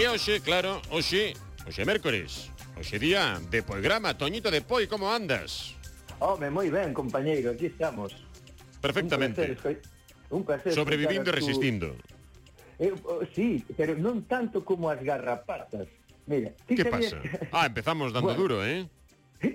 E hoxe, claro, hoxe, hoxe mércores, hoxe día de programa, Toñito de Poi, como andas? Home, moi ben, compañeiro, aquí estamos. Perfectamente. Un placer, un placer Sobrevivindo e resistindo. Tu... Eh, oh, sí, pero non tanto como as garrapatas. Mira, ti que sabías... pasa? Ah, empezamos dando bueno, duro, eh?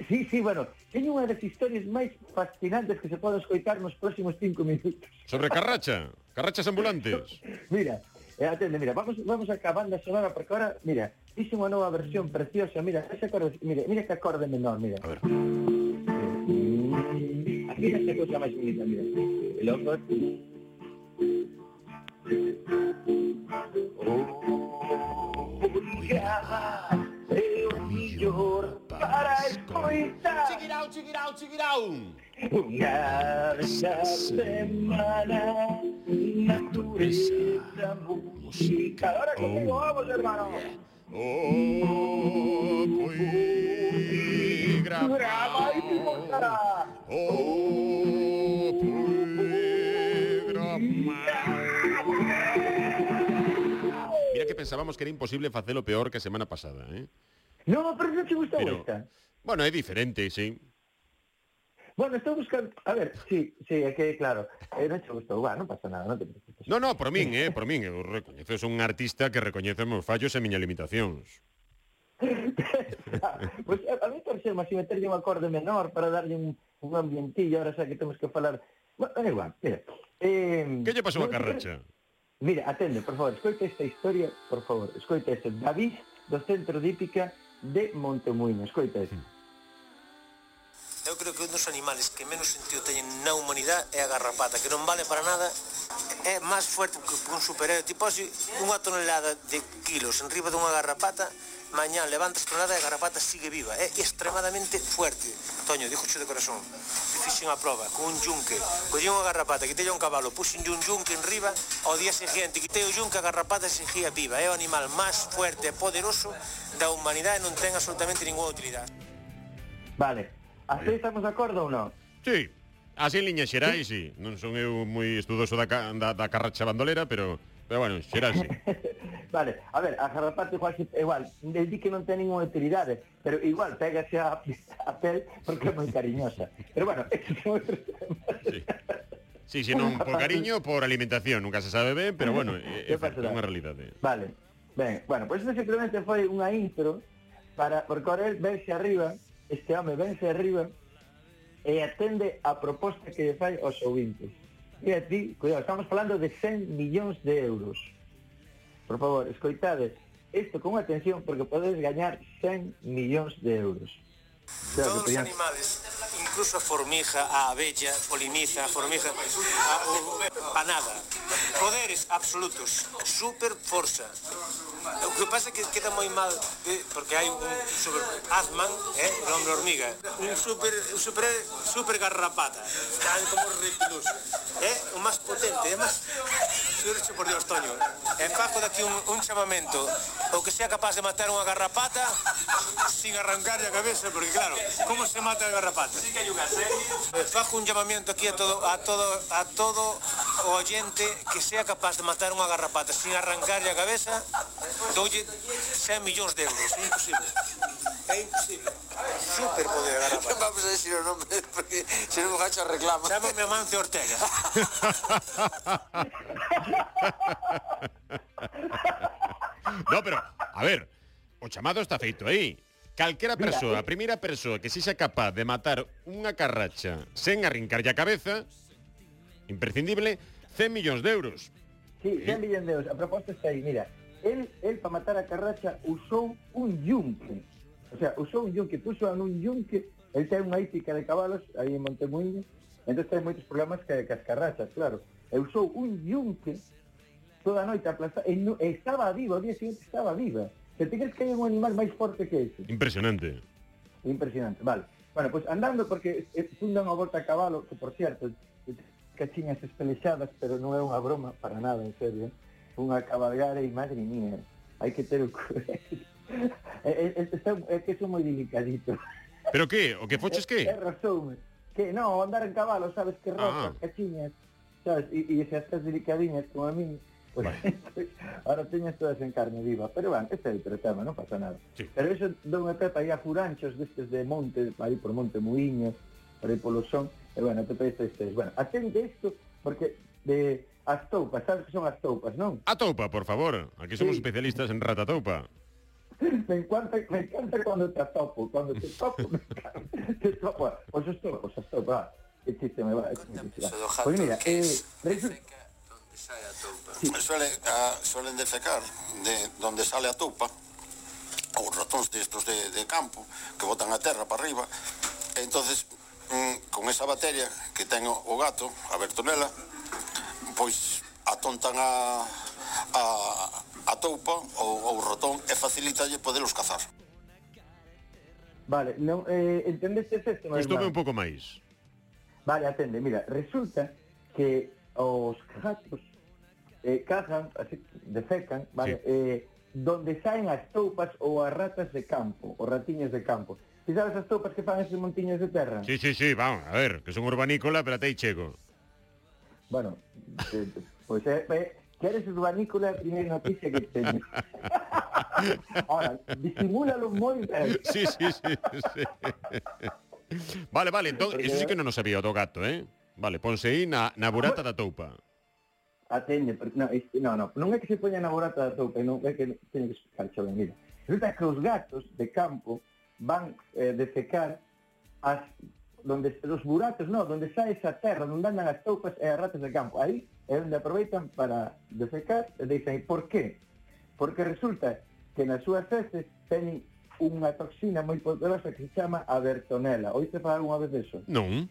Sí, sí, bueno, teño unha das historias máis fascinantes que se poden escoitar nos próximos cinco minutos. Sobre carracha, carrachas ambulantes. Mira, eh, atende, mira, vamos, vamos a banda sonora porque ahora, mira, hice unha nova versión preciosa, mira, ese acorde, mira, mira que acorde menor, mira. A ver. Aquí esta cosa máis bonita, mira. E logo... Oh, ya, é o millor para escoitar Chiquirau, chiquirau, chiquirau. Bella semana Música Ahora conmigo, vamos hermano. Oh, Oh, poi Mira que pensábamos que era imposible facelo peor que semana pasada, eh? No, pero non te gustou Pero, esta. bueno, é diferente, sí. Bueno, estou buscando... A ver, sí, sí, é que, claro, eh, non te gustou, va, non pasa nada, non te preocupes. No, no, por min, eh, por min, eu recoñezo, son un artista que recoñece meus fallos e miñas limitacións. pues, a, a mí torcer, máis si meterlle un acorde menor para darlle un, un ambientillo, ahora xa que temos que falar... Bueno, é igual, mira. Eh, que lle pasou a Carracha? Mira, atende, por favor, escoita esta historia, por favor, escoita este David do Centro de Hípica de Montemuíno, escoita este eu creo que un dos animales que menos sentido teñen na humanidade é a garrapata, que non vale para nada, é máis fuerte que un superhéroe. Tipo así, unha tonelada de kilos en riba dunha garrapata, mañá levantas tonelada e a garrapata sigue viva. É extremadamente fuerte. Toño, dixo de corazón. fixe fixen a proba, con un yunque. Collín unha garrapata, quitei un cabalo, puxen un yunque enriba, ao día seguinte, quitei o yunque, a garrapata seguía viva. É o animal máis fuerte e poderoso da humanidade e non ten absolutamente ninguna utilidade. Vale, Así estamos de acordo ou non? Sí, así en liñas xerais, sí. sí. Non son eu moi estudoso da, da, da carracha bandolera, pero, pero bueno, xerais, sí. vale, a ver, a garrapata igual, igual, di que non ten ninguna utilidade, pero igual pégase a, a pel porque é moi cariñosa. Pero bueno, é outro sí. Sí, si non por cariño, por alimentación, nunca se sabe ben, pero bueno, é, é, é unha realidade. Vale. Ben, bueno, pois pues isto simplemente foi unha intro para por Corel verse arriba este home vence arriba e atende a proposta que lle fai aos ouvintes. E a ti, cuidado, estamos falando de 100 millóns de euros. Por favor, escoitades isto con atención porque podedes gañar 100 millóns de euros. Todos os animales, incluso a formija, a abella, poliniza, a formija, a, a, a panada, Poderes absolutos, super forza. O que pasa é que queda moi mal de, porque hai un super Azman, eh, o hombre hormiga, un super super super garrapata, tan como reptilus. Eh, o máis potente, é máis Xurxe por Dios, Toño. Eh, e faco daqui un, un chamamento o que sea capaz de matar unha garrapata sin arrancarlle a cabeza, porque claro, como se mata a garrapata? Sí que hai unha eh. serie. Fajo un chamamento aquí a todo a todo a todo o oyente que sea capaz de matar unha garrapata sin arrancarlle a cabeza, doulle 100 millóns de euros. É imposible. É imposible. Super poder garrapata. Non vamos a decir o nome, porque se non gacho reclama. Chámame Amancio Ortega. no, pero, a ver, o chamado está feito aí. Calquera persoa, a primeira persoa que sexa capaz de matar unha carracha sen arrincarlle a cabeza, imprescindible, 100 millóns de euros. Sí, 100 eh? millóns de euros. A proposta está aí, mira, el, el para matar a Carracha usou un yunque. O sea, usou un yunque, puso en un yunque, el ten unha hípica de cabalos aí en Montemuíño, entón ten moitos problemas que, que as carrachas, claro. E usou un yunque toda a noite aplastado. e, no, e estaba viva, o día seguinte estaba viva. Se te crees que hai un animal máis forte que ese? Impresionante. Impresionante, vale. Bueno, pois pues andando, porque eh, funda unha volta a cabalo, que por cierto, cachiñas espelexadas, pero non é unha broma para nada, en serio. Eh. Unha cabalgar e madre mía, eh. hai que ter o é, é, é, é que son moi delicadito. Pero que? O que foches que? É, é razón. Eh. Que non, andar en cabalo, sabes que ropa, ah. cachiñas, sabes, e, e se estás delicadiñas como a min, pois, Pues, ahora teñas todas en carne viva, pero van, este é outro tema, non pasa nada. Sí. Pero iso dou unha pepa aí a furanchos destes de monte, aí por Monte muiño, por aí polo son, e bueno, te pepa estes. Bueno, atende isto, porque de as toupas, sabes que son as toupas, non? A toupa, por favor. Aquí somos Sí. especialistas en ratatoupa. Me encanta, me encanta cuando te topo, cuando te topo, me encanta. Te topo, pues os topos, os topo, ah, que chiste me va, chiste me do va. Pues mira, eh, sale a toupa. Suele, ah, suelen defecar de donde sale a tupa ou ratóns destos de, de campo que botan a terra para arriba entonces Eh, con esa bateria que ten o gato, a Bertonela, pois atontan a, a, a toupa ou o rotón e facilitalle poderlos cazar. Vale, non, eh, entendes ese tema? Estou un pouco máis. Vale, atende, mira, resulta que os gatos eh, cagan, así, defecan, vale, sí. eh, donde saen as toupas ou as ratas de campo, ou ratiñas de campo. Ti sabes as toupas que fan esos montiños de terra? Sí, sí, sí, vamos, a ver, que son urbanícola, pero até aí chego. Bueno, eh, pois é, eh, eh, urbanícola, a primeira noticia que teño. Ahora, disimúlalo moi ben. Sí, sí, sí, sí. Vale, vale, entón, Porque... eso sí que non o sabía o do gato, eh? Vale, ponse aí na, na burata da toupa atende, porque non, isto, non, non, non é que se poña na borata da toupa, non é que teño que explicar, xa ben, mira. Resulta que os gatos de campo van eh, defecar as donde os buratos, non, donde sai esa terra, onde andan as toupas e as ratas de campo. Aí é onde aproveitan para defecar e dicen, por qué? Porque resulta que nas súas heces teñen unha toxina moi poderosa que se chama abertonela. Oíste falar unha vez deso? Non.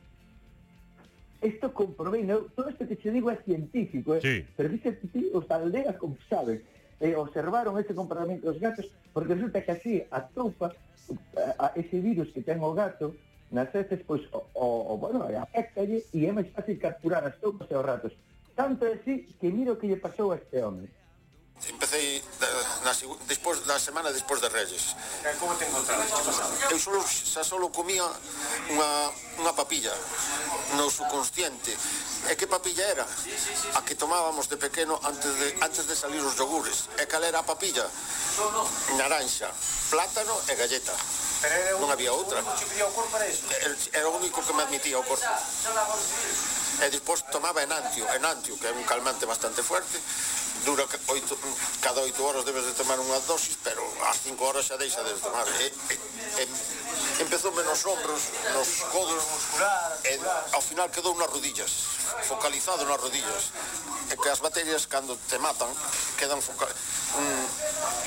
Isto comprobei, no, todo isto que che digo é científico, eh? sí. pero dice ti, os aldeas como saben, eh, observaron ese comportamento dos gatos, porque resulta que así a trufa, a, eh, a ese virus que ten o gato, nas veces, pois, o, o, o bueno, afectalle e é máis fácil capturar as toupas e os ratos. Tanto é así que miro que lle pasou a este home. Empecé da, na, despois, da semana despois de Reyes. Como te encontraste? Eu solo, xa solo comía unha, unha papilla no subconsciente. E que papilla era? A que tomábamos de pequeno antes de, antes de salir os yogures. E cal era a papilla? Naranxa, plátano e galleta. Pero non había outra. Era o único que me admitía o corpo. E despois tomaba enantio, enantio, que é un calmante bastante fuerte, dura oito, cada oito horas debes de tomar unha dosis, pero ás cinco horas xa deixa de tomar. E, e, e empezou menos ombros, nos codos, e ao final quedou nas rodillas, focalizado nas rodillas. E que as baterias, cando te matan, quedan foca... un,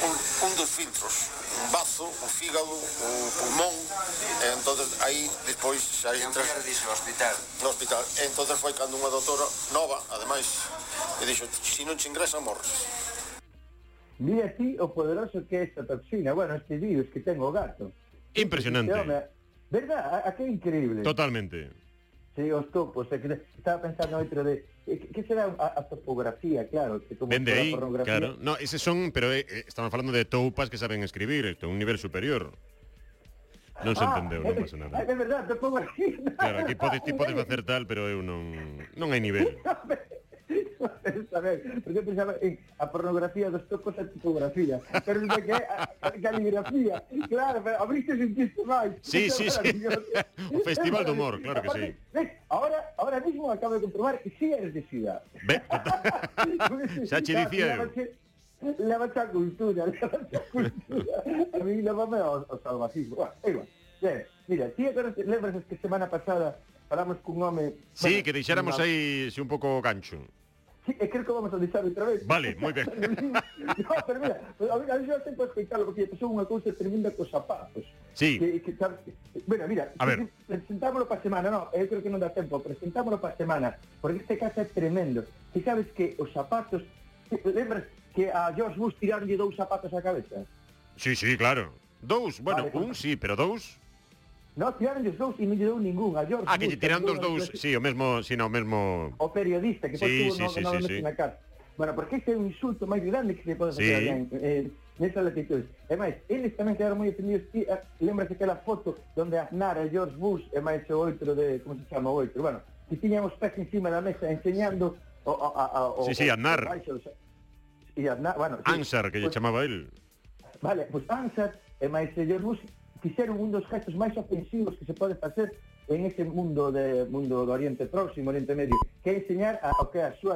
un, un dos filtros, un bazo, o fígado, o pulmón, e entonces aí despois xa entra... no hospital. No hospital. E entonces foi cando unha doutora nova, ademais, e dixo, se non che ingresa, morres. Mira ti o poderoso que é esta toxina. Bueno, este vídeos que ten o gato. Impresionante. Eh, ¿Verdad? ¿A, a qué increíble. Totalmente. Sí, os topos. Que estaba pensando outro de... Eh, ¿Qué será a, a topografía? Claro. Que como Vende ahí, claro. No, ese son... Pero eh, eh estamos falando de toupas que saben escribir, esto, un nivel superior. Non se entendeu, ah, non pasa nada. É verdade, tampouco así. Claro, aquí podes, ti podes facer tal, pero eu non non hai nivel. saber, porque pensaba en a pornografía dos topos a tipografía, pero non que é a, caligrafía. Claro, pero abriste sentiste mal. Sí, sí, sí. Un festival de humor, claro que Aparte, sí. ¿ves? Ahora, ahora mismo acabo de comprobar que sí eres de ciudad. Sachi decía... La a cultura, la a cultura. A mí la mamá o salvajismo. salva igual. Ben, mira, ti agora lembras que semana pasada falamos cun home... Sí, bueno, que deixáramos aí un pouco gancho. Sí, e creo que vamos a deixar outra vez. Vale, moi ben. no, pero mira, a ver, a ver, eu tempo a explicarlo, porque pasou unha cousa tremenda cos zapatos. Sí. Que, que, que, bueno, mira, a ver. presentámoslo para semana, no, eh, eu creo que non dá tempo, presentámoslo para semana, porque este caso é tremendo. Ti sabes que os zapatos, eh, lembras que a George Bush tiraronlle dous zapatos á cabeza? Sí, sí, claro. Dous, bueno, vale, un sí, pero dous... No, tiraronlle os dous e non lle dou ningún. A George Ah, que lle tiran dos dous, dou- sí, o mesmo, sí, no, o mesmo. o periodista que Sí, sí, sí, no, sí, no, sí, no, sí. na cara. Bueno, porque este é un insulto máis grande que se pode facer sí. en, eh, nesas latitudes. E máis, eles tamén quedaron moi ofendidos. Ah, lembras aquela foto donde Aznar e George Bush e máis o outro de, como se chama o outro? Bueno, que tiñan os pés encima da mesa enseñando o, o, a, a, o, Sí, sí, Aznar. e bueno, sí, Ansar, que lle pues, chamaba el. Vale, pois pues Ansar e máis George Bush fixeron un dos gestos máis ofensivos que se pode facer en ese mundo de mundo do Oriente Próximo, Oriente Medio, que é enseñar a, o que é a súa